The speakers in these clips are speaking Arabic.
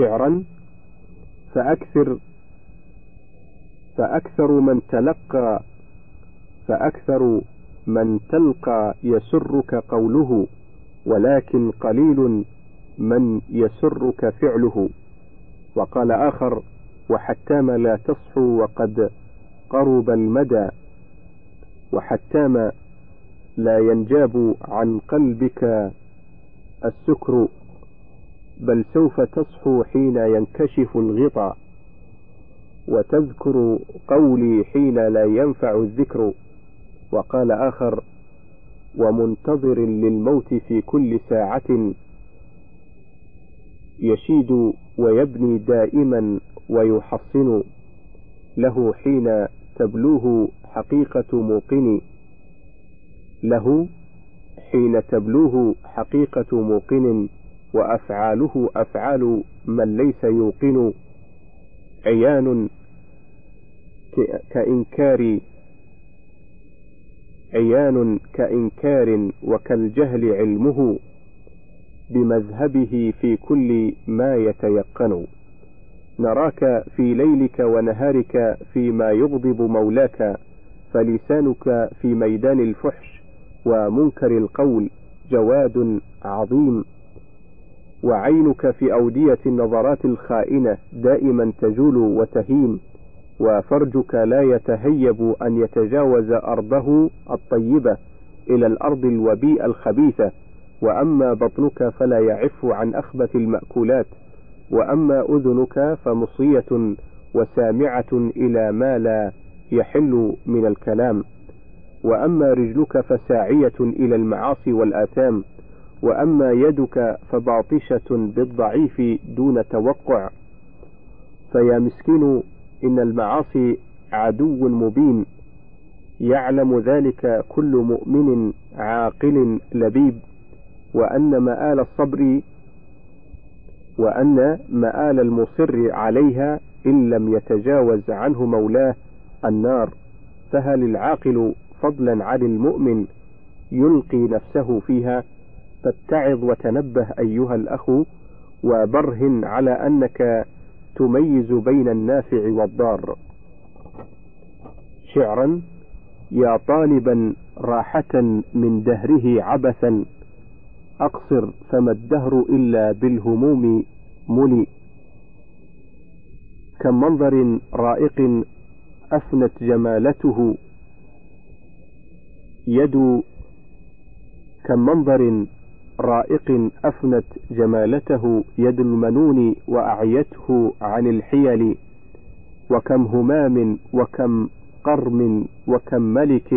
شعرا فأكثر فأكثر من تلقى فأكثر من تلقى يسرك قوله ولكن قليل من يسرك فعله. وقال آخر وحتام لا تصحو وقد قرب المدى. وحتام لا ينجاب عن قلبك السكر. بل سوف تصحو حين ينكشف الغطاء. وتذكر قولي حين لا ينفع الذكر. وقال آخر ومنتظر للموت في كل ساعة. يشيد ويبني دائما ويحصن. له حين تبلوه حقيقة موقن. له حين تبلوه حقيقة موقن. وأفعاله أفعال من ليس يوقن عيان كإنكار عيان كإنكار وكالجهل علمه بمذهبه في كل ما يتيقن. نراك في ليلك ونهارك فيما يغضب مولاك فلسانك في ميدان الفحش ومنكر القول جواد عظيم. وعينك في أودية النظرات الخائنة دائما تجول وتهيم وفرجك لا يتهيب أن يتجاوز أرضه الطيبة إلى الأرض الوبيئة الخبيثة. وأما بطنك فلا يعف عن أخبث المأكولات وأما أذنك فمصية وسامعة إلى ما لا يحل من الكلام. وأما رجلك فساعية إلى المعاصي والآثام وأما يدك فباطشة بالضعيف دون توقع. فيا مسكين إن المعاصي عدو مبين. يعلم ذلك كل مؤمن عاقل لبيب. وأن مآل الصبر وأن مآل المصر عليها إن لم يتجاوز عنه مولاه النار. فهل العاقل فضلا عن المؤمن يلقي نفسه فيها؟ فاتعظ وتنبه أيها الأخ وبرهن على أنك تميز بين النافع والضار. شعرا يا طالبا راحة من دهره عبثا أقصر فما الدهر إلا بالهموم ملي. كم منظر رائق أفنت جمالته. يد كم منظر رائق أفنت جمالته يد المنون وأعيته عن الحيل وكم همام وكم قرم وكم ملك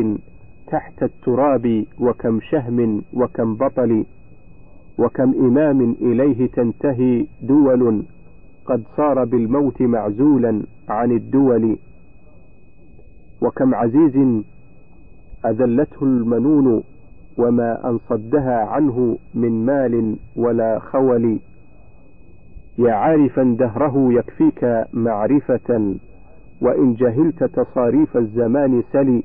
تحت التراب وكم شهم وكم بطل وكم إمام إليه تنتهي دول قد صار بالموت معزولا عن الدول وكم عزيز أذلته المنون وما أن صدها عنه من مال ولا خول. يا عارفا دهره يكفيك معرفة وإن جهلت تصاريف الزمان سلي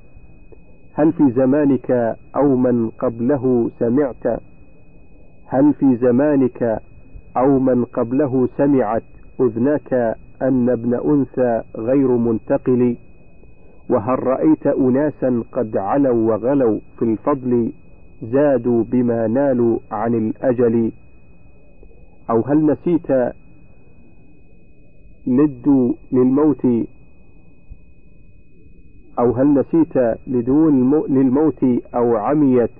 هل في زمانك أو من قبله سمعت؟ هل في زمانك أو من قبله سمعت؟ أذناك أن ابن أنثى غير منتقل. وهل رأيت أناسا قد علوا وغلوا في الفضل؟ زادوا بما نالوا عن الأجل. أو هل نسيت لدوا للموت؟ أو هل نسيت لدو للموت أو عميت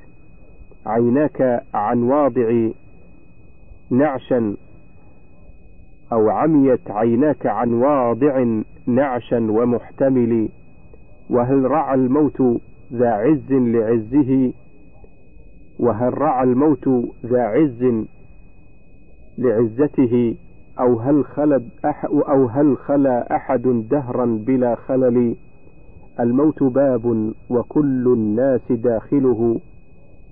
عيناك عن واضع نعشا؟ أو عميت عيناك عن واضع نعشا ومحتمل؟ وهل رعى الموت ذا عز لعزه؟ وهل رعى الموت ذا عز لعزته أو هل خلد أح أو هل خلا أحد دهرا بلا خلل؟ الموت باب وكل الناس داخله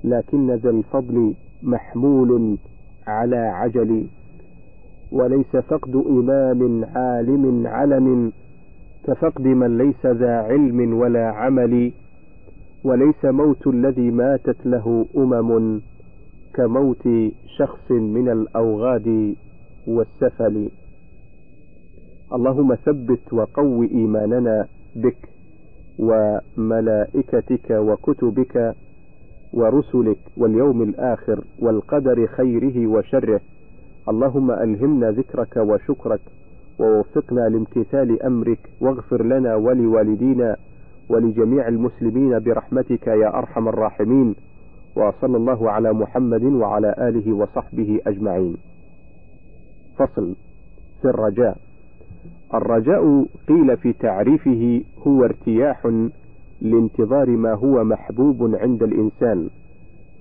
لكن ذا الفضل محمول على عجل. وليس فقد إمام عالم علم كفقد من ليس ذا علم ولا عمل. وليس موت الذي ماتت له أمم كموت شخص من الأوغاد والسفل. اللهم ثبت وقو إيماننا بك وملائكتك وكتبك ورسلك واليوم الآخر والقدر خيره وشره. اللهم ألهمنا ذكرك وشكرك ووفقنا لامتثال أمرك واغفر لنا ولوالدينا ولجميع المسلمين برحمتك يا أرحم الراحمين وصلى الله على محمد وعلى آله وصحبه أجمعين. فصل في الرجاء. الرجاء قيل في تعريفه هو ارتياح لانتظار ما هو محبوب عند الإنسان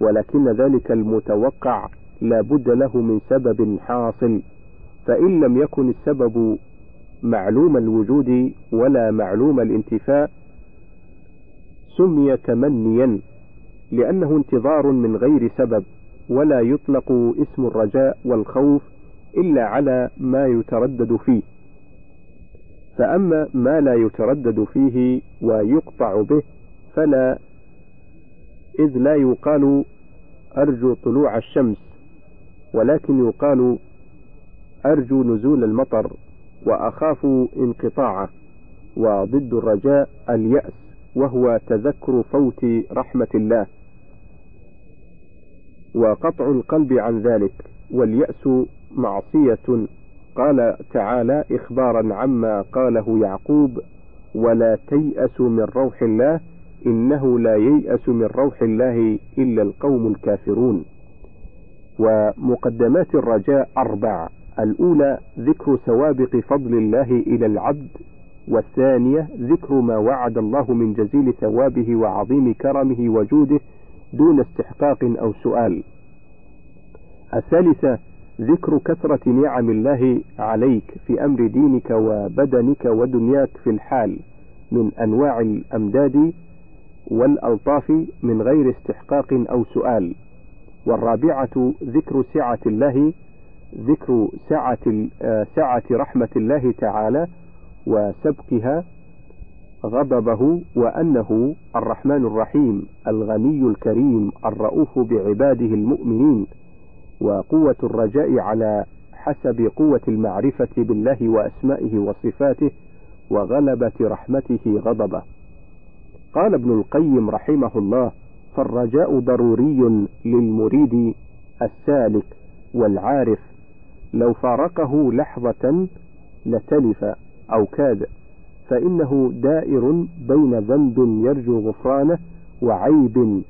ولكن ذلك المتوقع لا بد له من سبب حاصل فإن لم يكن السبب معلوم الوجود ولا معلوم الانتفاء سمي تمنيا لأنه انتظار من غير سبب ولا يطلق اسم الرجاء والخوف إلا على ما يتردد فيه. فأما ما لا يتردد فيه ويقطع به فلا إذ لا يقال أرجو طلوع الشمس ولكن يقال أرجو نزول المطر وأخاف انقطاعه وضد الرجاء اليأس. وهو تذكر فوت رحمة الله وقطع القلب عن ذلك واليأس معصية. قال تعالى إخبارا عما قاله يعقوب ولا تيأسوا من روح الله إنه لا ييأس من روح الله إلا القوم الكافرون. ومقدمات الرجاء أربع الأولى ذكر سوابق فضل الله إلى العبد والثانية ذكر ما وعد الله من جزيل ثوابه وعظيم كرمه وجوده دون استحقاق أو سؤال. الثالثة ذكر كثرة نعم الله عليك في أمر دينك وبدنك ودنياك في الحال من أنواع الأمداد والألطاف من غير استحقاق أو سؤال. والرابعة ذكر سعة الله ذكر سعة آه، سعة رحمة الله تعالى وسبقها غضبه وأنه الرحمن الرحيم الغني الكريم الرؤوف بعباده المؤمنين وقوة الرجاء على حسب قوة المعرفة بالله وأسمائه وصفاته وغلبة رحمته غضبه. قال ابن القيم رحمه الله: فالرجاء ضروري للمريد السالك والعارف لو فارقه لحظة لتلف أو كاد فإنه دائر بين ذنب يرجو غفرانه وعيب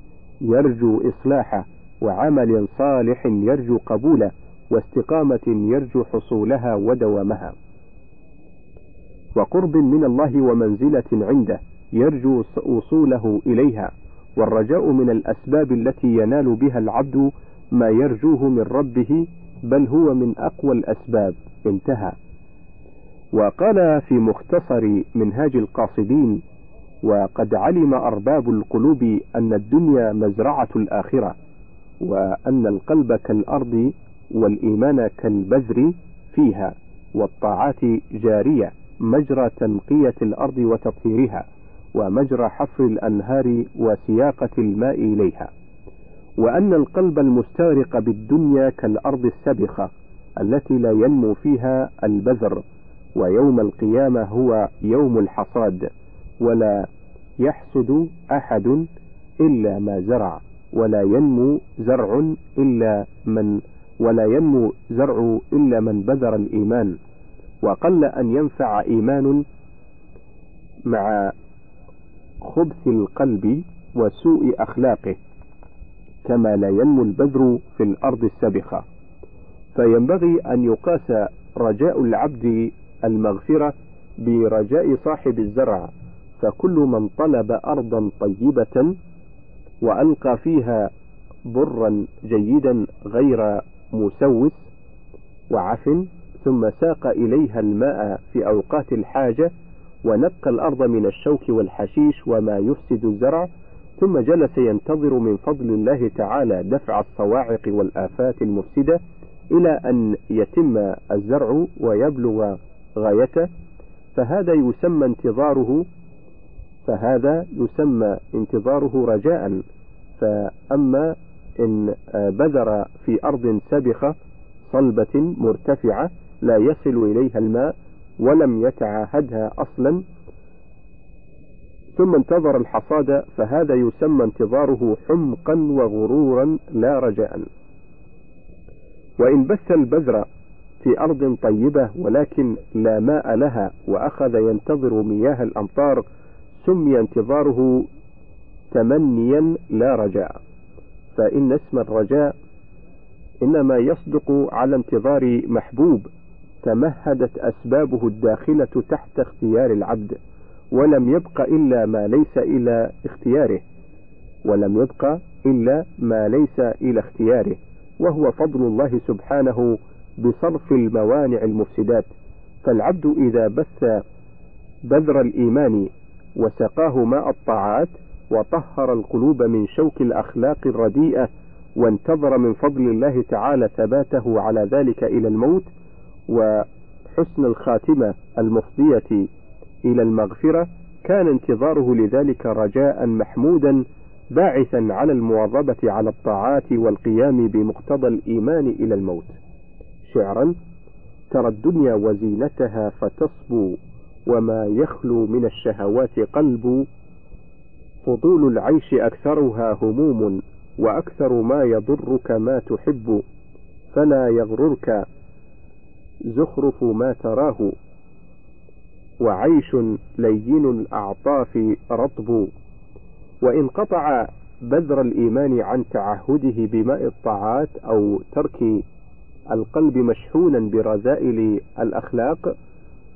يرجو إصلاحه وعمل صالح يرجو قبوله واستقامة يرجو حصولها ودوامها. وقرب من الله ومنزلة عنده يرجو وصوله إليها والرجاء من الأسباب التي ينال بها العبد ما يرجوه من ربه بل هو من أقوى الأسباب. انتهى. وقال في مختصر منهاج القاصدين وقد علم أرباب القلوب أن الدنيا مزرعة الآخرة وأن القلب كالأرض والإيمان كالبذر فيها والطاعات جارية مجرى تنقية الأرض وتطهيرها ومجرى حفر الأنهار وسياقة الماء إليها وأن القلب المستغرق بالدنيا كالأرض السبخة التي لا ينمو فيها البذر ويوم القيامة هو يوم الحصاد ولا يحصد أحد إلا ما زرع ولا ينمو زرع إلا من ولا ينمو زرع إلا من بذر الإيمان. وقل أن ينفع إيمان مع خبث القلب وسوء أخلاقه كما لا ينمو البذر في الأرض السبخة فينبغي أن يقاس رجاء العبد المغفرة برجاء صاحب الزرع فكل من طلب أرضا طيبة وألقى فيها برا جيدا غير مسوس وعفن ثم ساق إليها الماء في أوقات الحاجة ونقى الأرض من الشوك والحشيش وما يفسد الزرع ثم جلس ينتظر من فضل الله تعالى دفع الصواعق والآفات المفسدة إلى أن يتم الزرع ويبلغ غايته فهذا يسمى انتظاره فهذا يسمى انتظاره رجاء. فأما إن بذر في أرض سبخة صلبة مرتفعة لا يصل إليها الماء ولم يتعاهدها أصلا ثم انتظر الحصاد فهذا يسمى انتظاره حمقا وغرورا لا رجاء. وإن بث البذر في أرض طيبة ولكن لا ماء لها وأخذ ينتظر مياه الأمطار سمي انتظاره تمنيا لا رجاء. فإن اسم الرجاء إنما يصدق على انتظار محبوب تمهدت أسبابه الداخلة تحت اختيار العبد ولم يبق إلا ما ليس إلى اختياره ولم يبق إلا ما ليس إلى اختياره وهو فضل الله سبحانه بصرف الموانع المفسدات فالعبد إذا بث بذر الإيمان وسقاه ماء الطاعات وطهر القلوب من شوك الأخلاق الرديئة وانتظر من فضل الله تعالى ثباته على ذلك إلى الموت وحسن الخاتمة المفضية إلى المغفرة كان انتظاره لذلك رجاء محمودا باعثا على المواظبة على الطاعات والقيام بمقتضى الإيمان إلى الموت. شعرا: ترى الدنيا وزينتها فتصبو وما يخلو من الشهوات قلب. فضول العيش أكثرها هموم وأكثر ما يضرك ما تحب فلا يغررك زخرف ما تراه. وعيش لين الأعطاف رطب. وإن قطع بذر الإيمان عن تعهده بماء الطاعات أو ترك القلب مشحونا برذائل الأخلاق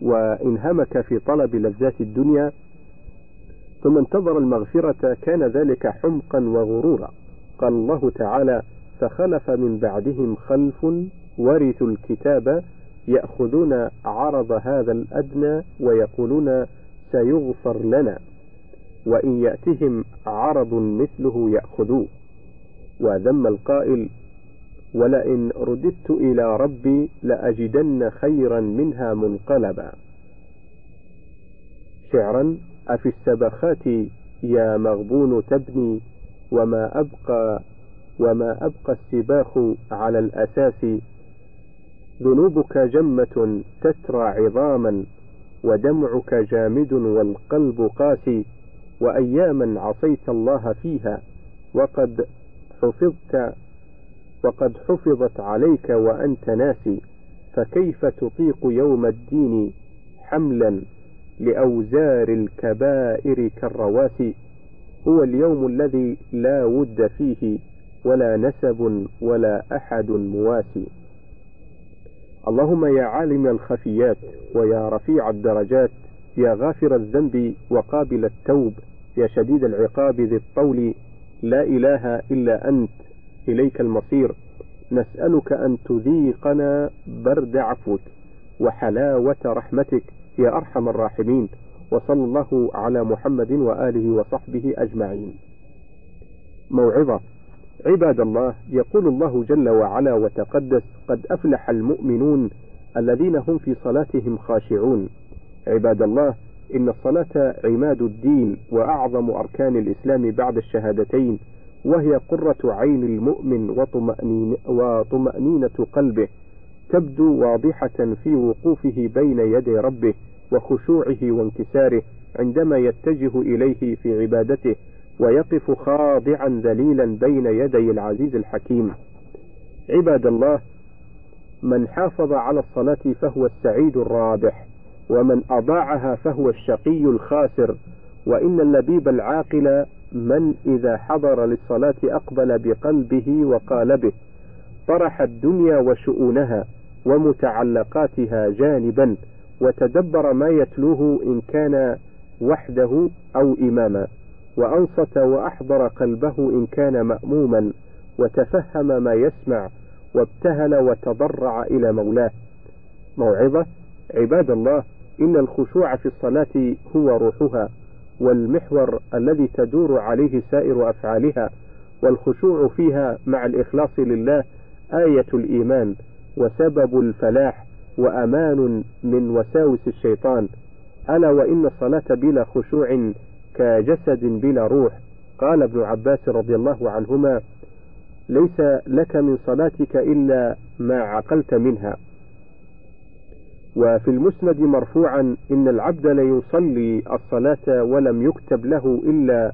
وانهمك في طلب لذات الدنيا ثم انتظر المغفرة كان ذلك حمقا وغرورا. قال الله تعالى فخلف من بعدهم خلف ورثوا الكتاب يأخذون عرض هذا الأدنى ويقولون سيغفر لنا وإن يأتهم عرض مثله يأخذوه. وذم القائل ولئن رددت إلى ربي لأجدن خيرا منها منقلبا. شعرا أفي السبخات يا مغبون تبني وما أبقى وما أبقى السباخ على الأساس. ذنوبك جمة تترى عظاما ودمعك جامد والقلب قاسي وأياما عصيت الله فيها وقد حفظت وقد حفظت عليك وأنت ناسي فكيف تطيق يوم الدين حملا لأوزار الكبائر كالرواسي؟ هو اليوم الذي لا ود فيه ولا نسب ولا أحد مواسي. اللهم يا عالم الخفيات ويا رفيع الدرجات يا غافر الذنب وقابل التوب يا شديد العقاب ذي الطول لا إله إلا أنت إليك المصير. نسألك أن تذيقنا برد عفوك وحلاوة رحمتك يا أرحم الراحمين. وصلى الله على محمد وآله وصحبه أجمعين. موعظة. عباد الله يقول الله جل وعلا وتقدس قد أفلح المؤمنون الذين هم في صلاتهم خاشعون. عباد الله إن الصلاة عماد الدين وأعظم أركان الإسلام بعد الشهادتين. وهي قرة عين المؤمن وطمأنين وطمأنينة قلبه تبدو واضحة في وقوفه بين يدي ربه وخشوعه وانكساره عندما يتجه إليه في عبادته ويقف خاضعا ذليلا بين يدي العزيز الحكيم. عباد الله من حافظ على الصلاة فهو السعيد الرابح ومن أضاعها فهو الشقي الخاسر وإن اللبيب العاقل من إذا حضر للصلاة أقبل بقلبه وقالبه طرح الدنيا وشؤونها ومتعلقاتها جانبا وتدبر ما يتلوه إن كان وحده أو إماما وأنصت وأحضر قلبه إن كان مأموما وتفهم ما يسمع وابتهل وتضرع إلى مولاه. موعظة عباد الله إن الخشوع في الصلاة هو روحها. والمحور الذي تدور عليه سائر أفعالها والخشوع فيها مع الإخلاص لله آية الإيمان وسبب الفلاح وأمان من وساوس الشيطان. ألا وإن الصلاة بلا خشوع كجسد بلا روح؟ قال ابن عباس رضي الله عنهما ليس لك من صلاتك إلا ما عقلت منها. وفي المسند مرفوعا إن العبد ليصلي الصلاة ولم يكتب له إلا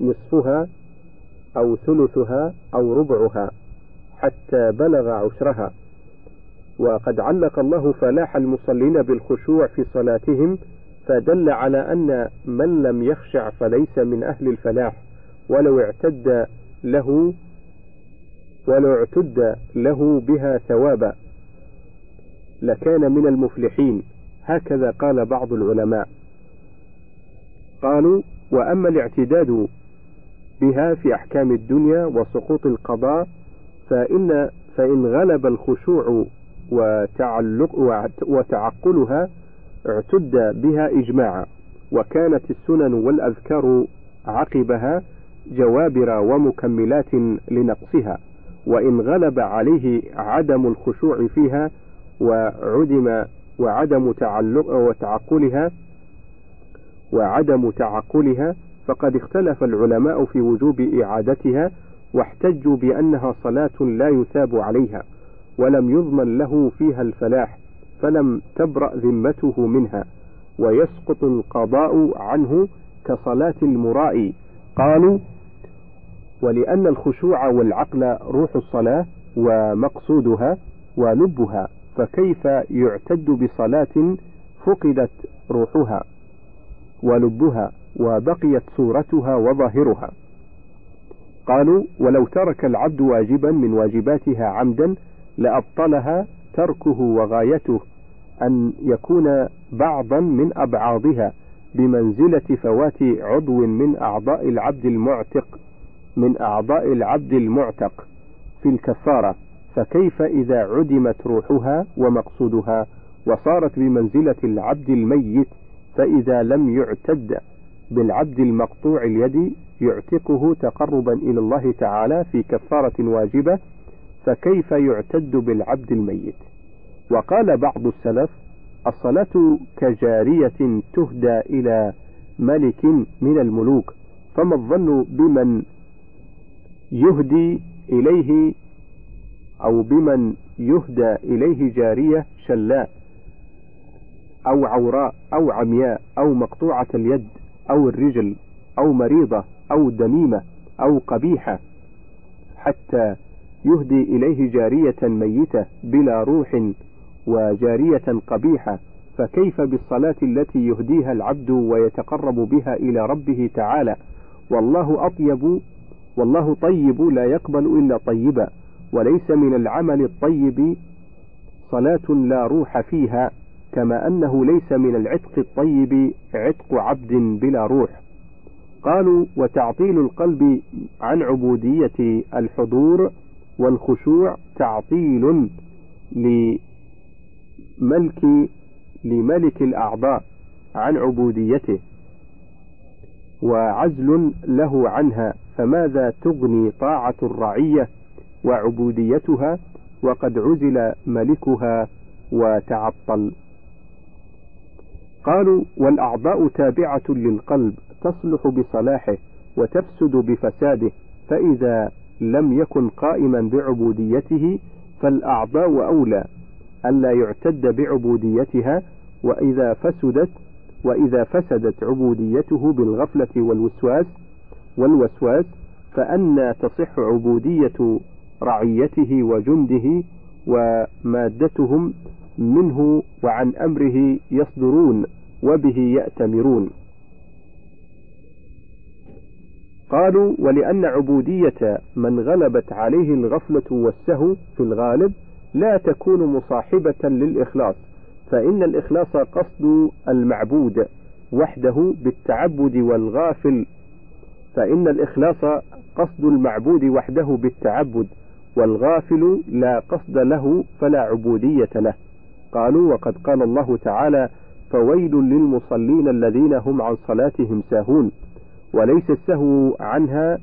نصفها أو ثلثها أو ربعها حتى بلغ عشرها. وقد علق الله فلاح المصلين بالخشوع في صلاتهم فدل على أن من لم يخشع فليس من أهل الفلاح ولو اعتد له ولو اعتد له بها ثوابا. لكان من المفلحين. هكذا قال بعض العلماء. قالوا وأما الاعتداد بها في أحكام الدنيا وسقوط القضاء فإن فإن غلب الخشوع وتعلق وتعقلها اعتد بها إجماعا وكانت السنن والأذكار عقبها جوابر ومكملات لنقصها وإن غلب عليه عدم الخشوع فيها وعدم وعدم تعلق وتعقلها وعدم تعقلها فقد اختلف العلماء في وجوب إعادتها واحتجوا بأنها صلاة لا يثاب عليها ولم يضمن له فيها الفلاح فلم تبرأ ذمته منها ويسقط القضاء عنه كصلاة المرائي قالوا ولأن الخشوع والعقل روح الصلاة ومقصودها ولبها فكيف يعتد بصلاة فقدت روحها ولبها وبقيت صورتها وظاهرها؟ قالوا ولو ترك العبد واجبا من واجباتها عمدا لأبطلها تركه وغايته أن يكون بعضا من أبعاضها بمنزلة فوات عضو من أعضاء العبد المعتق من أعضاء العبد المعتق في الكفارة. فكيف إذا عدمت روحها ومقصودها وصارت بمنزلة العبد الميت فإذا لم يعتد بالعبد المقطوع اليد يعتقه تقربا إلى الله تعالى في كفارة واجبة فكيف يعتد بالعبد الميت؟ وقال بعض السلف الصلاة كجارية تهدى إلى ملك من الملوك فما الظن بمن يهدي إليه أو بمن يهدى إليه جارية شلاء أو عوراء أو عمياء أو مقطوعة اليد أو الرجل أو مريضة أو دميمة أو قبيحة حتى يهدي إليه جارية ميتة بلا روح وجارية قبيحة فكيف بالصلاة التي يهديها العبد ويتقرب بها إلى ربه تعالى؟ والله أطيب والله طيب لا يقبل إلا طيبا. وليس من العمل الطيب صلاة لا روح فيها كما أنه ليس من العتق الطيب عتق عبد بلا روح. قالوا وتعطيل القلب عن عبودية الحضور والخشوع تعطيل لملك لملك الأعضاء عن عبوديته وعزل له عنها فماذا تغني طاعة الرعية وعبوديتها وقد عزل ملكها وتعطل. قالوا والأعضاء تابعة للقلب تصلح بصلاحه وتفسد بفساده فإذا لم يكن قائما بعبوديته فالأعضاء أولى ألا يعتد بعبوديتها وإذا فسدت وإذا فسدت عبوديته بالغفلة والوسواس والوسواس فأنى تصح عبودية رعيته وجنده ومادتهم منه وعن أمره يصدرون وبه يأتمرون. قالوا ولأن عبودية من غلبت عليه الغفلة والسهو في الغالب لا تكون مصاحبة للإخلاص فإن الإخلاص قصد المعبود وحده بالتعبد والغافل فإن الإخلاص قصد المعبود وحده بالتعبد والغافل لا قصد له فلا عبودية له. قالوا وقد قال الله تعالى فويل للمصلين الذين هم عن صلاتهم ساهون وليس السهو عنها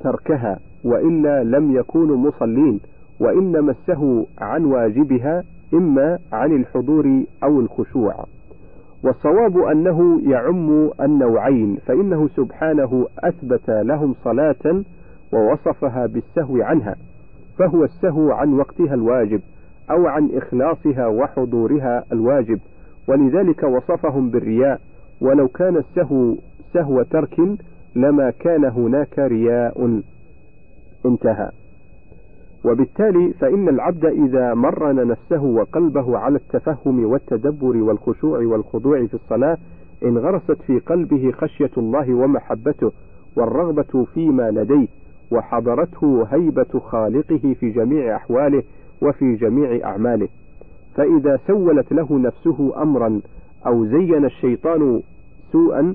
تركها وإلا لم يكونوا مصلين وإنما السهو عن واجبها إما عن الحضور أو الخشوع. والصواب أنه يعم النوعين فإنه سبحانه أثبت لهم صلاة ووصفها بالسهو عنها فهو السهو عن وقتها الواجب أو عن إخلاصها وحضورها الواجب. ولذلك وصفهم بالرياء ولو كان السهو سهو ترك لما كان هناك رياء انتهى. وبالتالي فإن العبد إذا مرن نفسه وقلبه على التفهم والتدبر والخشوع والخضوع في الصلاة انغرست في قلبه خشية الله ومحبته والرغبة فيما لديه. وحضرته هيبة خالقه في جميع أحواله وفي جميع أعماله. فإذا سولت له نفسه أمرا أو زين الشيطان سوءا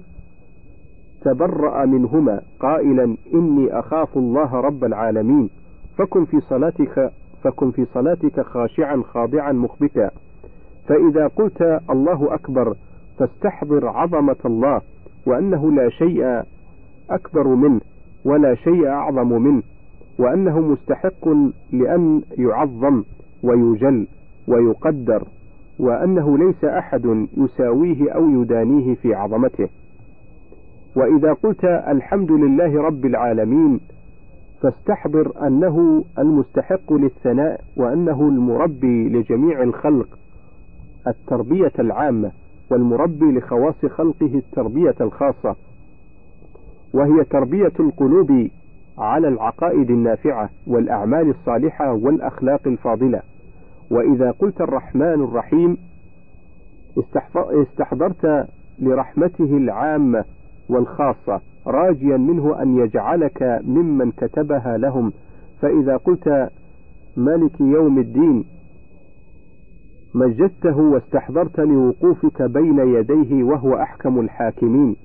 تبرأ منهما قائلا إني أخاف الله رب العالمين. فكن في صلاتك فكن في صلاتك خاشعا خاضعا مخبتا. فإذا قلت الله أكبر فاستحضر عظمة الله وأنه لا شيء أكبر منه. ولا شيء أعظم منه وأنه مستحق لأن يعظم ويجل ويقدر وأنه ليس أحد يساويه أو يدانيه في عظمته. وإذا قلت الحمد لله رب العالمين فاستحضر أنه المستحق للثناء وأنه المربي لجميع الخلق التربية العامة والمربي لخواص خلقه التربية الخاصة. وهي تربية القلوب على العقائد النافعة والأعمال الصالحة والأخلاق الفاضلة. وإذا قلت الرحمن الرحيم استحضرت لرحمته العامة والخاصة راجيا منه أن يجعلك ممن كتبها لهم. فإذا قلت مالك يوم الدين مجدته واستحضرت لوقوفك بين يديه وهو أحكم الحاكمين.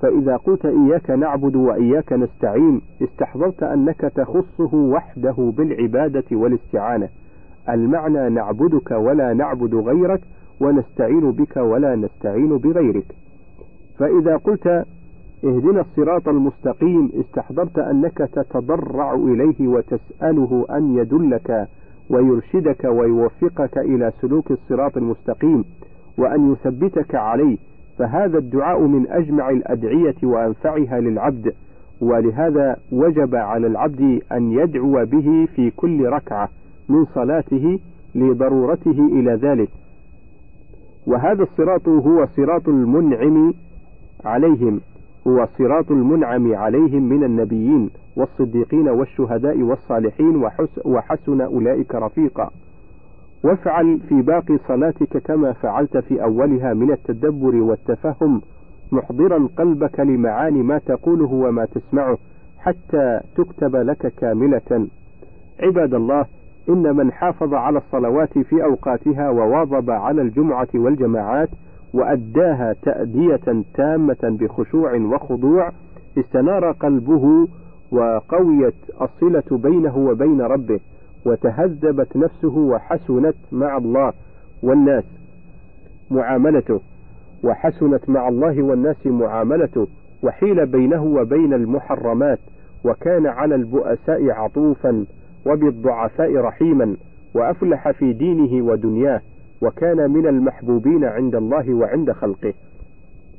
فإذا قلت إياك نعبد وإياك نستعين استحضرت أنك تخصه وحده بالعبادة والاستعانة. المعنى نعبدك ولا نعبد غيرك ونستعين بك ولا نستعين بغيرك. فإذا قلت اهدنا الصراط المستقيم استحضرت أنك تتضرع إليه وتسأله أن يدلك ويرشدك ويوفقك إلى سلوك الصراط المستقيم وأن يثبتك عليه. فهذا الدعاء من أجمع الأدعية وأنفعها للعبد ولهذا وجب على العبد أن يدعو به في كل ركعة من صلاته لضرورته إلى ذلك. وهذا الصراط هو صراط المنعم عليهم هو صراط المنعم عليهم من النبيين والصديقين والشهداء والصالحين وحسن أولئك رفيقا. وافعل في باقي صلاتك كما فعلت في أولها من التدبر والتفهم محضرا قلبك لمعاني ما تقوله وما تسمعه حتى تكتب لك كاملة. عباد الله إن من حافظ على الصلوات في أوقاتها وواظب على الجمعة والجماعات وأداها تأدية تامة بخشوع وخضوع استنار قلبه وقويت الصلة بينه وبين ربه. وتهذبت نفسه وحسنت مع الله والناس معاملته وحسنت مع الله والناس معاملته وحيل بينه وبين المحرمات وكان على البؤساء عطوفا وبالضعفاء رحيما وأفلح في دينه ودنياه وكان من المحبوبين عند الله وعند خلقه.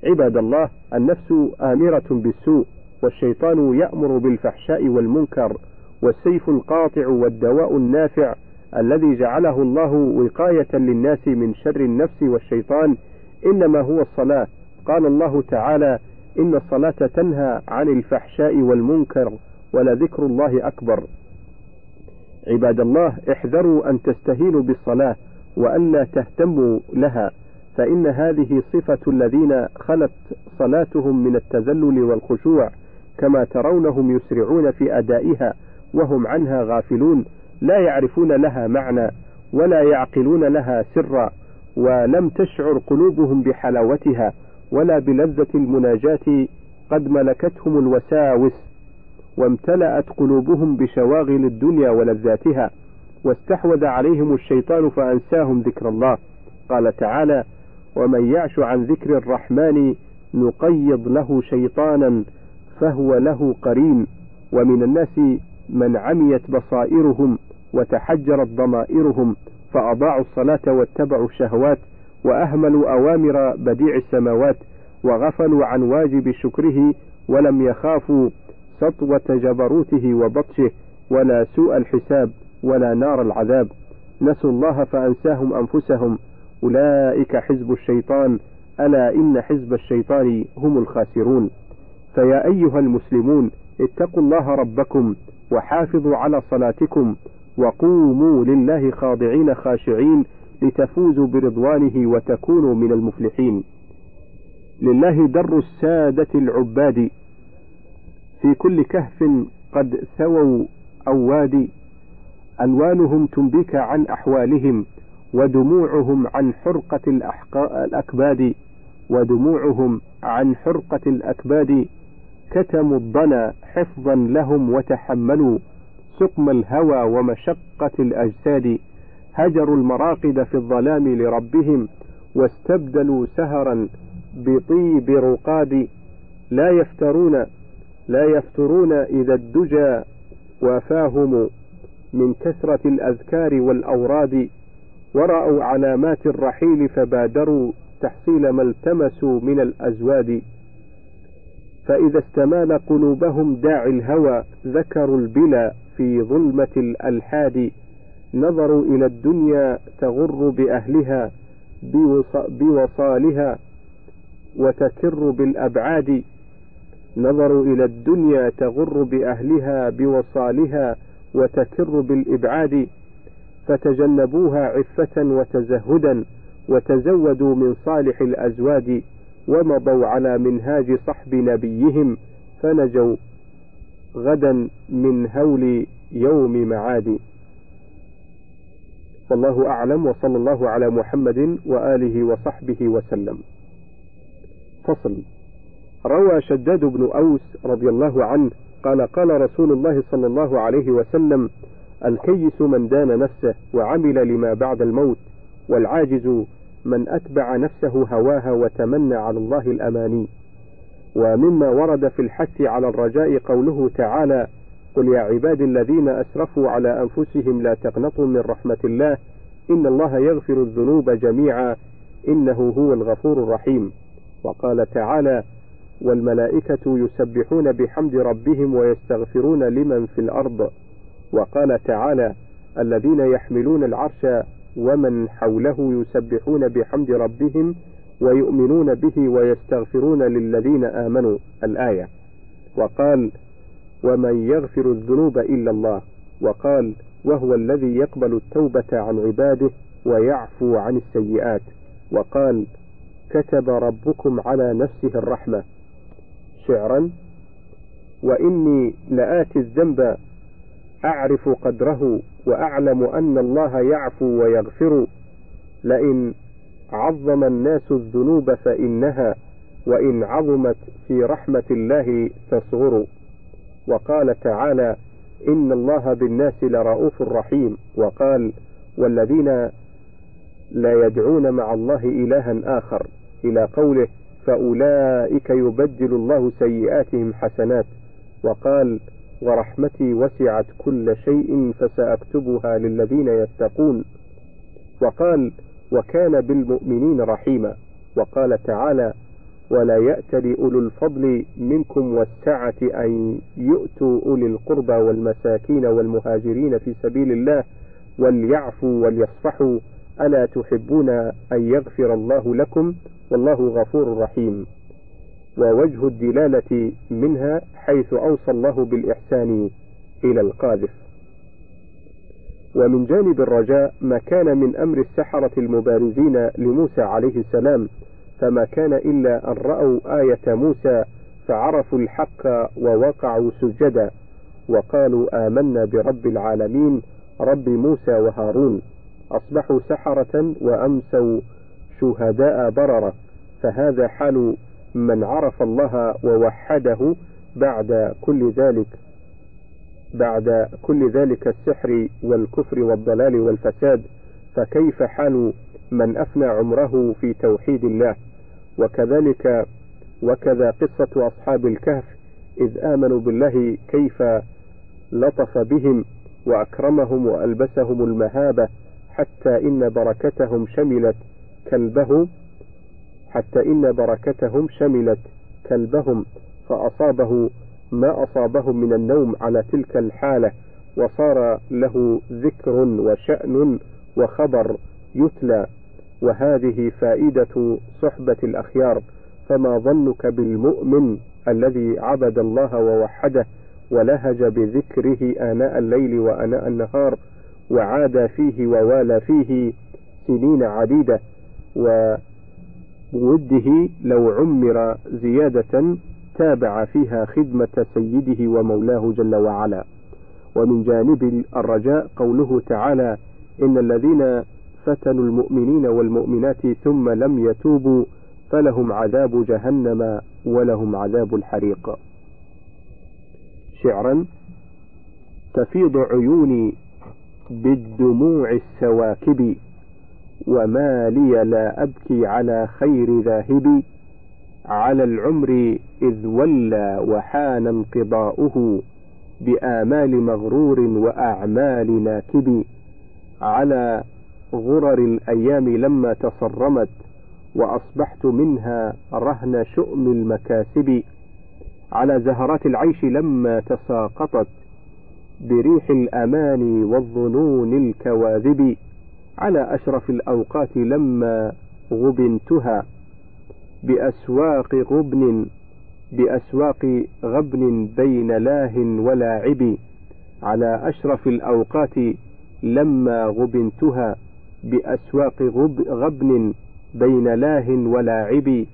عباد الله النفس آمرة بالسوء والشيطان يأمر بالفحشاء والمنكر والسيف القاطع والدواء النافع الذي جعله الله وقاية للناس من شر النفس والشيطان إنما هو الصلاة. قال الله تعالى إن الصلاة تنهى عن الفحشاء والمنكر ولذكر الله أكبر. عباد الله احذروا أن تستهينوا بالصلاة وألا تهتموا لها فإن هذه صفة الذين خلت صلاتهم من التذلل والخشوع كما ترونهم يسرعون في أدائها. وهم عنها غافلون لا يعرفون لها معنى ولا يعقلون لها سرا ولم تشعر قلوبهم بحلاوتها ولا بلذة المناجاة قد ملكتهم الوساوس وامتلأت قلوبهم بشواغل الدنيا ولذاتها واستحوذ عليهم الشيطان فأنساهم ذكر الله. قال تعالى ومن يعش عن ذكر الرحمن نقيض له شيطانا فهو له قرين ومن الناس من عميت بصائرهم وتحجرت ضمائرهم فأضاعوا الصلاة واتبعوا الشهوات وأهملوا أوامر بديع السماوات وغفلوا عن واجب شكره ولم يخافوا سطوة جبروته وبطشه ولا سوء الحساب ولا نار العذاب. نسوا الله فأنساهم أنفسهم. أولئك حزب الشيطان. ألا إن حزب الشيطان هم الخاسرون. فيا أيها المسلمون اتقوا الله ربكم وحافظوا على صلاتكم وقوموا لله خاضعين خاشعين لتفوزوا برضوانه وتكونوا من المفلحين. لله در السادة العباد. في كل كهف قد ثووا أو وادي ألوانهم تنبيك عن أحوالهم ودموعهم عن حرقة الأكباد. ودموعهم عن حرقة الأكباد. كتموا الضنا حفظا لهم وتحملوا. سقم الهوى ومشقة الأجساد. هجروا المراقد في الظلام لربهم. واستبدلوا سهرا بطيب رقاد. لا يفترون لا يفترون إذا الدجى وافاهم. من كثرة الأذكار والأوراد. ورأوا علامات الرحيل فبادروا. تحصيل ما التمسوا من الأزواد. فإذا استمال قلوبهم داعي الهوى ذكروا البلا في ظلمة الألحاد نظروا إلى الدنيا تغر بأهلها بوصالها وتكر بالأبعاد. نظروا إلى الدنيا تغر بأهلها بوصالها وتكر بالإبعاد. فتجنبوها عفة وتزهدا وتزودوا من صالح الأزواد. ومضوا على منهاج صحب نبيهم فنجوا غدا من هول يوم معاد والله أعلم وصلى الله على محمد وآله وصحبه وسلم. فصل. روى شداد بن أوس رضي الله عنه قال قال رسول الله صلى الله عليه وسلم الكيس من دان نفسه وعمل لما بعد الموت والعاجز من أتبع نفسه هواها وتمنى على الله الأماني. ومما ورد في الحث على الرجاء قوله تعالى قل يا عبادي الذين أسرفوا على أنفسهم لا تقنطوا من رحمة الله إن الله يغفر الذنوب جميعا إنه هو الغفور الرحيم. وقال تعالى والملائكة يسبحون بحمد ربهم ويستغفرون لمن في الأرض. وقال تعالى الذين يحملون العرش ومن حوله يسبحون بحمد ربهم ويؤمنون به ويستغفرون للذين آمنوا. الآية. وقال ومن يغفر الذنوب إلا الله. وقال وهو الذي يقبل التوبة عن عباده ويعفو عن السيئات. وقال كتب ربكم على نفسه الرحمة. شعرا وإني لآتي الذنب أعرف قدره وأعلم أن الله يعفو ويغفر. لئن عظم الناس الذنوب فإنها وإن عظمت في رحمة الله تصغر. وقال تعالى إن الله بالناس لرؤوف رحيم. وقال والذين لا يدعون مع الله إلها آخر. إلى قوله فأولئك يبدل الله سيئاتهم حسنات. وقال ورحمتي وسعت كل شيء فسأكتبها للذين يتقون. وقال وكان بالمؤمنين رحيما. وقال تعالى ولا يأتل أولو الفضل منكم والسعة أن يؤتوا أولي القربى والمساكين والمهاجرين في سبيل الله وليعفوا وليصفحوا ألا تحبون أن يغفر الله لكم؟ والله غفور رحيم. ووجه الدلالة منها حيث أوصى الله بالإحسان إلى القاذف. ومن جانب الرجاء ما كان من أمر السحرة المبارزين لموسى عليه السلام فما كان إلا أن رأوا آية موسى فعرفوا الحق ووقعوا سجدا وقالوا آمنا برب العالمين رب موسى وهارون. أصبحوا سحرة وأمسوا شهداء بررة فهذا حال من عرف الله ووحده بعد كل ذلك بعد كل ذلك السحر والكفر والضلال والفساد فكيف حال من أفنى عمره في توحيد الله؟ وكذلك وكذا قصة أصحاب الكهف إذ آمنوا بالله كيف لطف بهم وأكرمهم وألبسهم المهابة حتى إن بركتهم شملت كلبه حتى إن بركتهم شملت كلبهم فأصابه ما أصابهم من النوم على تلك الحالة وصار له ذكر وشأن وخبر يتلى. وهذه فائدة صحبة الأخيار فما ظنك بالمؤمن الذي عبد الله ووحده ولهج بذكره آناء الليل وآناء النهار وعاد فيه ووالى فيه سنين عديدة ووده لو عمر زيادة تابع فيها خدمة سيده ومولاه جل وعلا. ومن جانب الرجاء قوله تعالى إن الذين فتنوا المؤمنين والمؤمنات ثم لم يتوبوا فلهم عذاب جهنم ولهم عذاب الحريق. شعرا تفيض عيوني بالدموع السواكب. وما لي لا أبكي على خير ذاهب على العمر إذ ولى وحان انقضاؤه بآمال مغرور وأعمال ناكب على غرر الأيام لما تصرمت وأصبحت منها رهن شؤم المكاسب على زهرات العيش لما تساقطت بريح الأماني والظنون الكواذب على أشرف الأوقات لما غبنتها بأسواق غبن بأسواق غبن بين لاه ولاعب على أشرف الأوقات لما غبنتها بأسواق غب غبن بين لاه ولاعب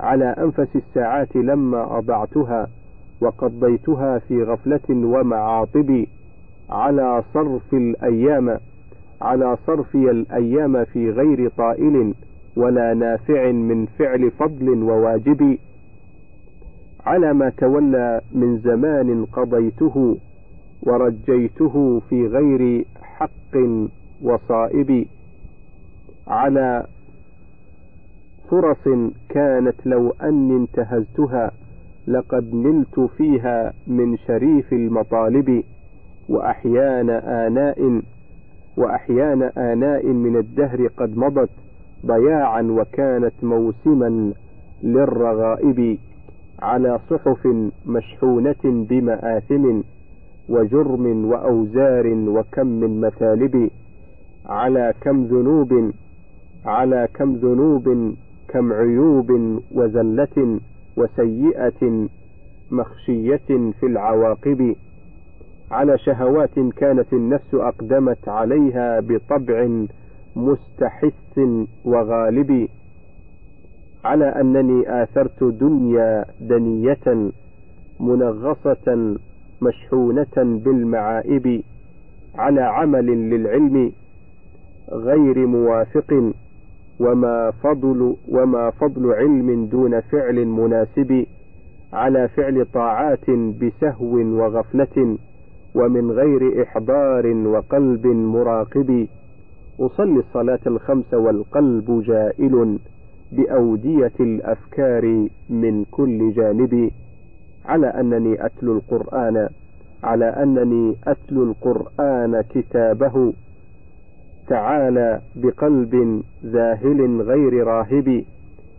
على أنفس الساعات لما أضعتها وقضيتها في غفلة ومعاطب. على صرف الأيام على صرفي الأيام في غير طائل ولا نافع من فعل فضل وواجب. على ما تولى من زمان قضيته ورجيته في غير حق وصائب. على فرص كانت لو أني انتهزتها لقد نلت فيها من شريف المطالب وأحيان آناء. وأحيان آناء من الدهر قد مضت ضياعا وكانت موسما للرغائب على صحف مشحونة بمآثم وجرم وأوزار وكم من مثالب على كم ذنوب على كم ذنوب كم عيوب وزلة وسيئة مخشية في العواقب. على شهوات كانت النفس أقدمت عليها بطبع مستحث وغالب على أنني آثرت دنيا دنية منغصة مشحونة بالمعائب على عمل للعلم غير موافق وما فضل وما فضل علم دون فعل مناسب على فعل طاعات بسهو وغفلة. ومن غير إحضار وقلب مراقب. أصلي الصلاة الخمس والقلب جائل بأودية الأفكار من كل جانب. على أنني أتلو القرآن على أنني أتلو القرآن كتابه. تعالى بقلب ذاهل غير راهب.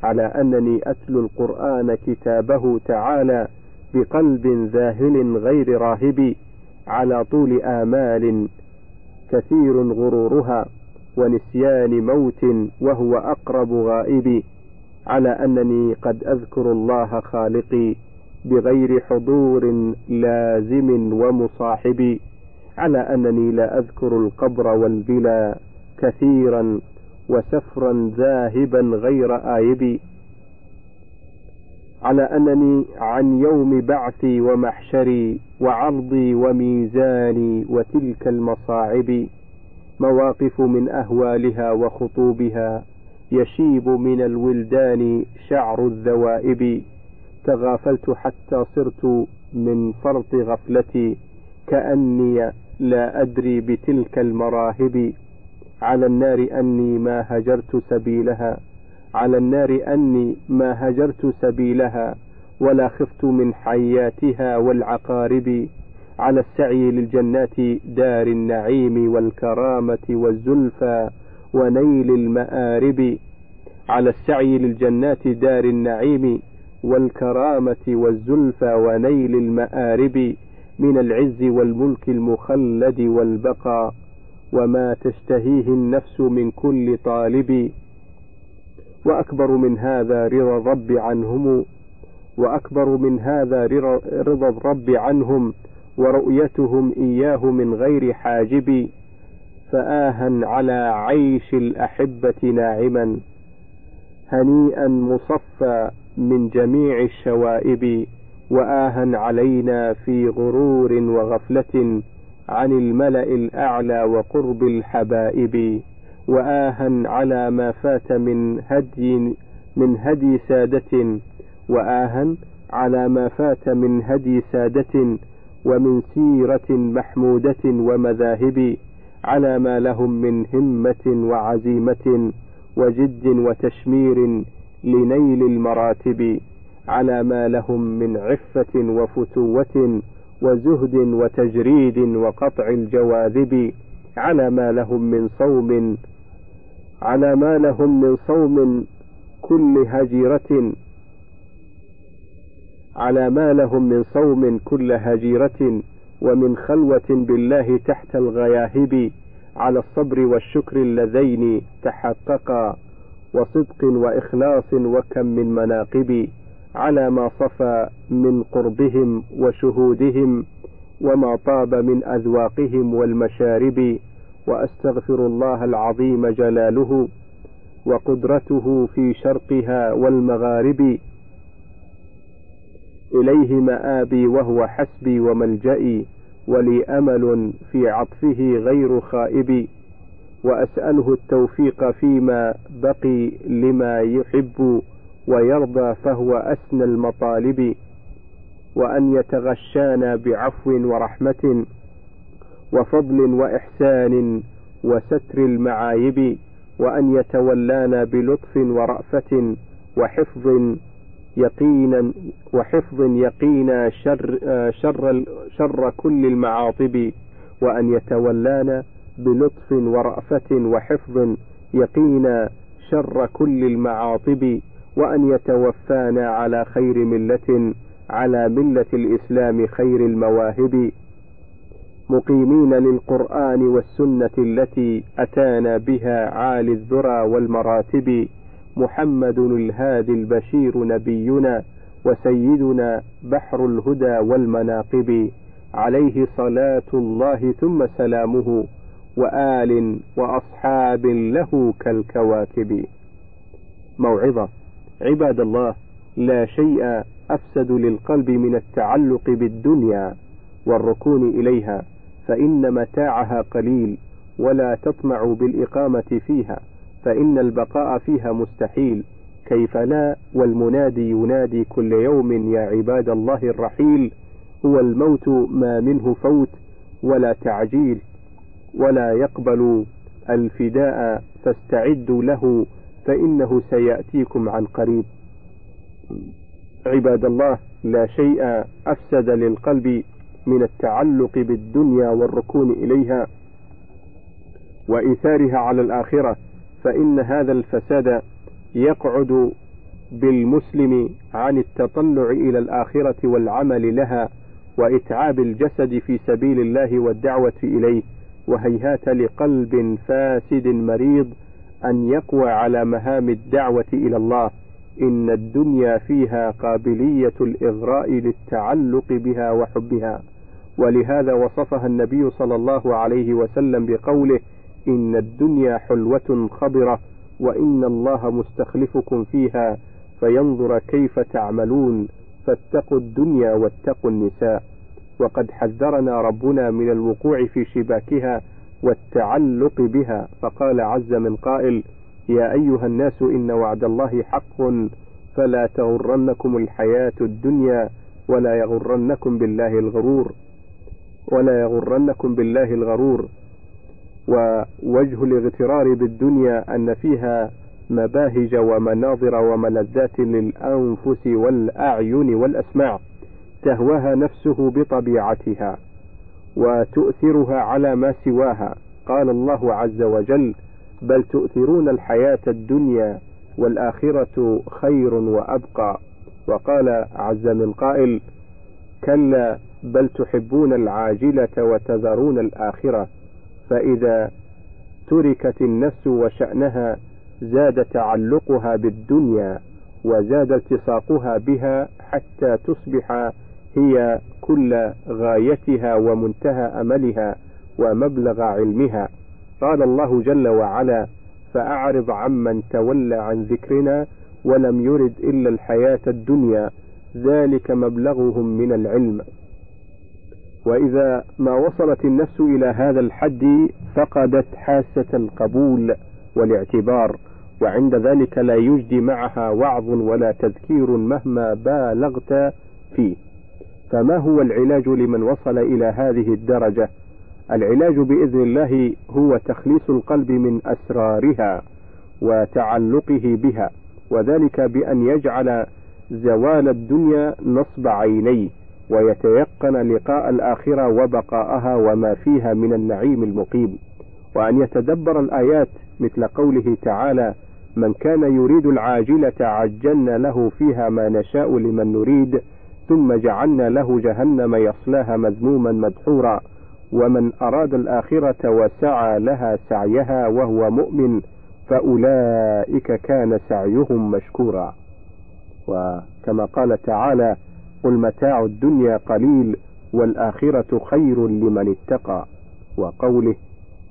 على أنني أتلو القرآن كتابه. تعالى بقلب ذاهل غير راهب. على طول آمال كثير غرورها ونسيان موت وهو أقرب غائب على أنني قد أذكر الله خالقي بغير حضور لازم ومصاحب على أنني لا أذكر القبر والبلا كثيرا وسفرا ذاهبا غير آيب. على أنني عن يوم بعثي ومحشري وعرضي وميزاني وتلك المصاعب مواقف من أهوالها وخطوبها يشيب من الولدان شعر الذوائب. تغافلت حتى صرت من فرط غفلتي كأني لا أدري بتلك المراهب. على النار أني ما هجرت سبيلها. على النار أني ما هجرت سبيلها ولا خفت من حياتها والعقارب على السعي للجنات دار النعيم والكرامة والزلفى ونيل المآرب على السعي للجنات دار النعيم والكرامة والزلفى ونيل المآرب من العز والملك المخلد والبقاء وما تشتهيه النفس من كل طالب وأكبر من هذا رضا الرب عنهم وأكبر من هذا رضا الرب عنهم ورؤيتهم إياه من غير حاجب فآها على عيش الأحبة ناعما هنيئا مصفى من جميع الشوائب وآها علينا في غرور وغفلة عن الملأ الأعلى وقرب الحبائب. وآها على ما فات من هدي من هدي سادة وآها على ما فات من هدي سادة ومن سيرة محمودة ومذاهب على ما لهم من همة وعزيمة وجد وتشمير لنيل المراتب على ما لهم من عفة وفتوة وزهد وتجريد وقطع الجواذب على ما لهم من صوم على ما لهم من صوم كل هجيرة. على ما لهم من صوم كل هجيرة ومن خلوة بالله تحت الغياهب على الصبر والشكر اللذين تحققا وصدق وإخلاص وكم من مناقب على ما صفى من قربهم وشهودهم وما طاب من أذواقهم والمشارب وأستغفر الله العظيم جلاله وقدرته في شرقها والمغارب. إليه مآبي وهو حسبي وملجئي ولي أمل في عطفه غير خائب. وأسأله التوفيق فيما بقي لما يحب ويرضى فهو أسنى المطالب. وأن يتغشانا بعفو ورحمة. وفضل وإحسان وستر المعايب وأن يتولانا بلطف ورأفة وحفظ يقينا وحفظ يقينا شر, شر, شر كل المعاطب وأن يتولانا بلطف ورأفة وحفظ يقينا شر كل المعاطب وأن يتوفانا على خير ملة على ملة الإسلام خير المواهب. مقيمين للقرآن والسنة التي أتانا بها عالي الذرى والمراتب محمد الهادي البشير نبينا وسيدنا بحر الهدى والمناقب عليه صلاة الله ثم سلامه وآل وأصحاب له كالكواكب. موعظة. عباد الله لا شيء أفسد للقلب من التعلق بالدنيا والركون إليها. فإن متاعها قليل ولا تطمع بالإقامة فيها فإن البقاء فيها مستحيل. كيف لا؟ والمنادي ينادي كل يوم يا عباد الله الرحيل هو الموت ما منه فوت ولا تعجيل ولا يقبل الفداء فاستعدوا له فإنه سيأتيكم عن قريب. عباد الله لا شيء أفسد للقلب من التعلق بالدنيا والركون إليها وإيثارها على الآخرة فإن هذا الفساد يقعد بالمسلم عن التطلع إلى الآخرة والعمل لها وإتعاب الجسد في سبيل الله والدعوة إليه وهيهات لقلب فاسد مريض أن يقوى على مهام الدعوة إلى الله. إن الدنيا فيها قابلية الإغراء للتعلق بها وحبها. ولهذا وصفها النبي صلى الله عليه وسلم بقوله إن الدنيا حلوة خضرة وإن الله مستخلفكم فيها فينظر كيف تعملون فاتقوا الدنيا واتقوا النساء. وقد حذرنا ربنا من الوقوع في شباكها والتعلق بها. فقال عز من قائل يا أيها الناس إن وعد الله حق فلا تغرنكم الحياة الدنيا ولا يغرنكم بالله الغرور ولا يغرنكم بالله الغرور. ووجه الاغترار بالدنيا أن فيها مباهج ومناظر وملذات للأنفس والأعين والأسماع تهواها نفسه بطبيعتها وتؤثرها على ما سواها. قال الله عز وجل بل تؤثرون الحياة الدنيا والآخرة خير وأبقى. وقال عز من قائل كلا بل تحبون العاجلة وتذرون الآخرة. فإذا تركت النفس وشأنها زاد تعلقها بالدنيا وزاد التصاقها بها حتى تصبح هي كل غايتها ومنتهى أملها ومبلغ علمها. قال الله جل وعلا فأعرض عمن تولى عن ذكرنا ولم يرد إلا الحياة الدنيا ذلك مبلغهم من العلم. وإذا ما وصلت النفس إلى هذا الحد فقدت حاسة القبول والاعتبار وعند ذلك لا يجدي معها وعظ ولا تذكير مهما بالغت فيه. فما هو العلاج لمن وصل إلى هذه الدرجة؟ العلاج بإذن الله هو تخليص القلب من أسرارها وتعلقه بها وذلك بأن يجعل زوال الدنيا نصب عينيه ويتيقن لقاء الآخرة وبقاءها وما فيها من النعيم المقيم. وأن يتدبر الآيات مثل قوله تعالى من كان يريد العاجلة عجلنا له فيها ما نشاء لمن نريد ثم جعلنا له جهنم يصلاها مذموما مدحورا. ومن أراد الآخرة وسعى لها سعيها وهو مؤمن فأولئك كان سعيهم مشكورا. وكما قال تعالى قل متاع الدنيا قليل والآخرة خير لمن اتقى وقوله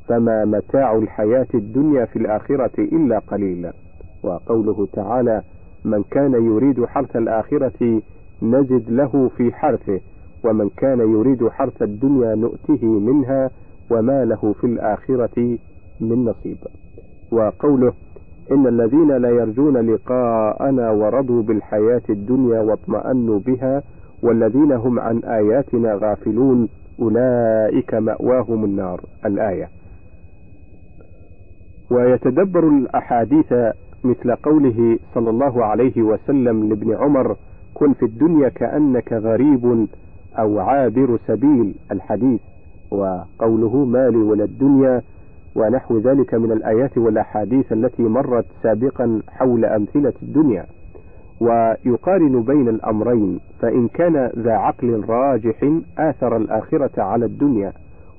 فما متاع الحياة الدنيا في الآخرة إلا قليل وقوله تعالى من كان يريد حرث الآخرة نزد له في حرثه ومن كان يريد حرث الدنيا نؤته منها وما له في الآخرة من نصيب. وقوله إن الذين لا يرجون لقاءنا ورضوا بالحياة الدنيا واطمأنوا بها والذين هم عن آياتنا غافلون أولئك مأواهم النار. الآية. ويتدبر الأحاديث مثل قوله صلى الله عليه وسلم لابن عمر كن في الدنيا كأنك غريب أو عابر سبيل الحديث وقوله مالي ولا الدنيا ونحو ذلك من الآيات والأحاديث التي مرت سابقا حول أمثلة الدنيا. ويقارن بين الأمرين فإن كان ذا عقل راجح آثر الآخرة على الدنيا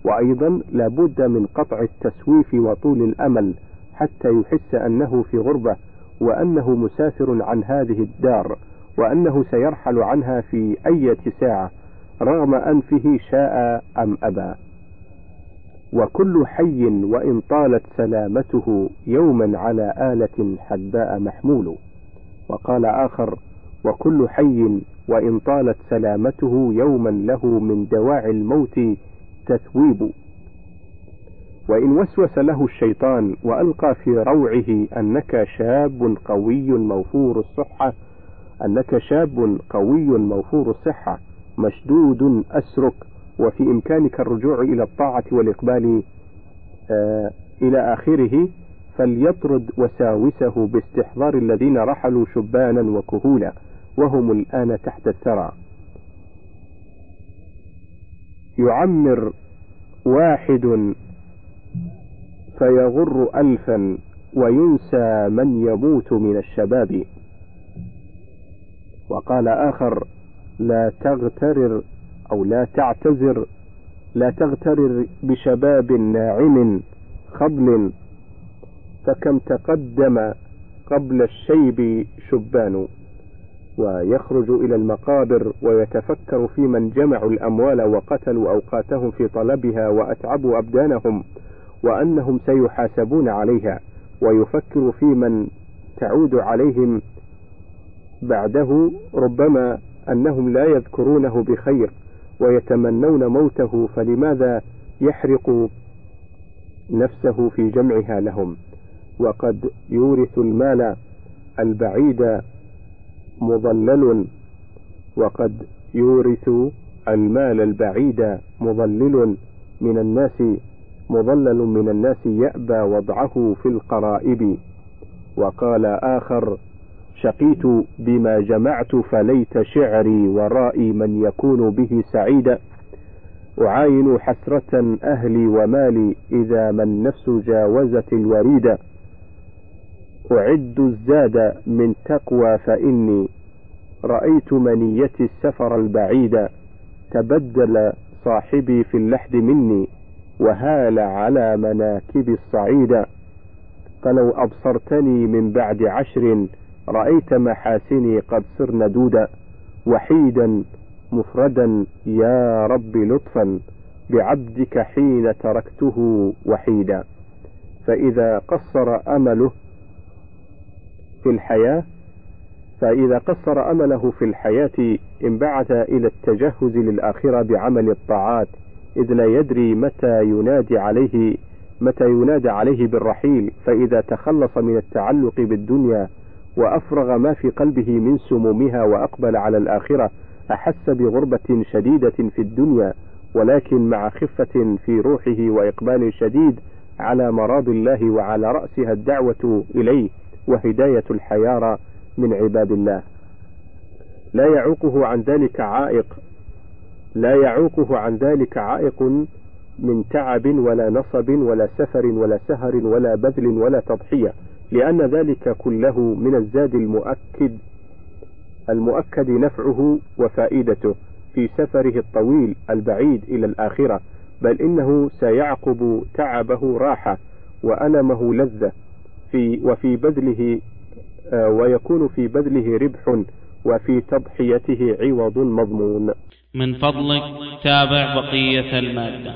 وأيضا لابد من قطع التسويف وطول الأمل حتى يحس أنه في غربة وأنه مسافر عن هذه الدار وأنه سيرحل عنها في أية ساعة. رغم أنفه شاء أم أبى. وكل حي وإن طالت سلامته يوما على آلة حداء محمول. وقال آخر وكل حي وإن طالت سلامته يوما له من دواعي الموت تثويب. وإن وسوس له الشيطان وألقى في روعه أنك شاب قوي موفور الصحة أنك شاب قوي موفور الصحة. مشدود أسرك وفي إمكانك الرجوع إلى الطاعة والإقبال آه إلى آخره فليطرد وساوسه باستحضار الذين رحلوا شبانا وكهولا وهم الآن تحت الثرى. يعمر واحد فيغر ألفا وينسى من يموت من الشباب. وقال آخر لا تغترر أو لا تعتذر لا تغترر بشباب ناعم خضل فكم تقدم قبل الشيب شبان ويخرج إلى المقابر ويتفكر في من جمعوا الأموال وقتلوا أوقاتهم في طلبها وأتعبوا أبدانهم وأنهم سيحاسبون عليها ويفكر في من تعود عليهم بعده. ربما أنهم لا يذكرونه بخير ويتمنون موته فلماذا يحرق نفسه في جمعها لهم؟ وقد يورث المال البعيد مضلل وقد يورث المال البعيد مضلل من الناس مضلل من الناس يأبى وضعه في القرائب. وقال آخر شقيت بما جمعت فليت شعري ورائي من يكون به سعيدا أعاين حسرة أهلي ومالي إذا ما النفس جاوزت الوريد. أعد الزاد من تقوى فإني رأيت منيتي السفر البعيد. تبدل صاحبي في اللحد مني وهال على مناكب الصعيدا فلو أبصرتني من بعد عشر رأيت محاسني قد صرن دودا وحيدا مفردا يا رب لطفا بعبدك حين تركته وحيدا. فإذا قصر أمله في الحياة فإذا قصر أمله في الحياة انبعث إلى التجهز للآخرة بعمل الطاعات إذ لا يدري متى ينادي عليه متى ينادى عليه بالرحيل. فإذا تخلص من التعلق بالدنيا وأفرغ ما في قلبه من سمومها وأقبل على الآخرة أحس بغربة شديدة في الدنيا ولكن مع خفة في روحه وإقبال شديد على مراض الله وعلى رأسها الدعوة إليه وهداية الحيارى من عباد الله. لا يعوقه عن ذلك عائق لا يعوقه عن ذلك عائق من تعب ولا نصب ولا سفر ولا سهر ولا بذل ولا تضحية. لأن ذلك كله من الزاد المؤكد المؤكد نفعه وفائدته في سفره الطويل البعيد إلى الآخرة بل إنه سيعقب تعبه راحة وألمه لذة في وفي بذله آه، ويكون في بذله ربح وفي تضحيته عوض مضمون. من فضلك تابع بقية المادة.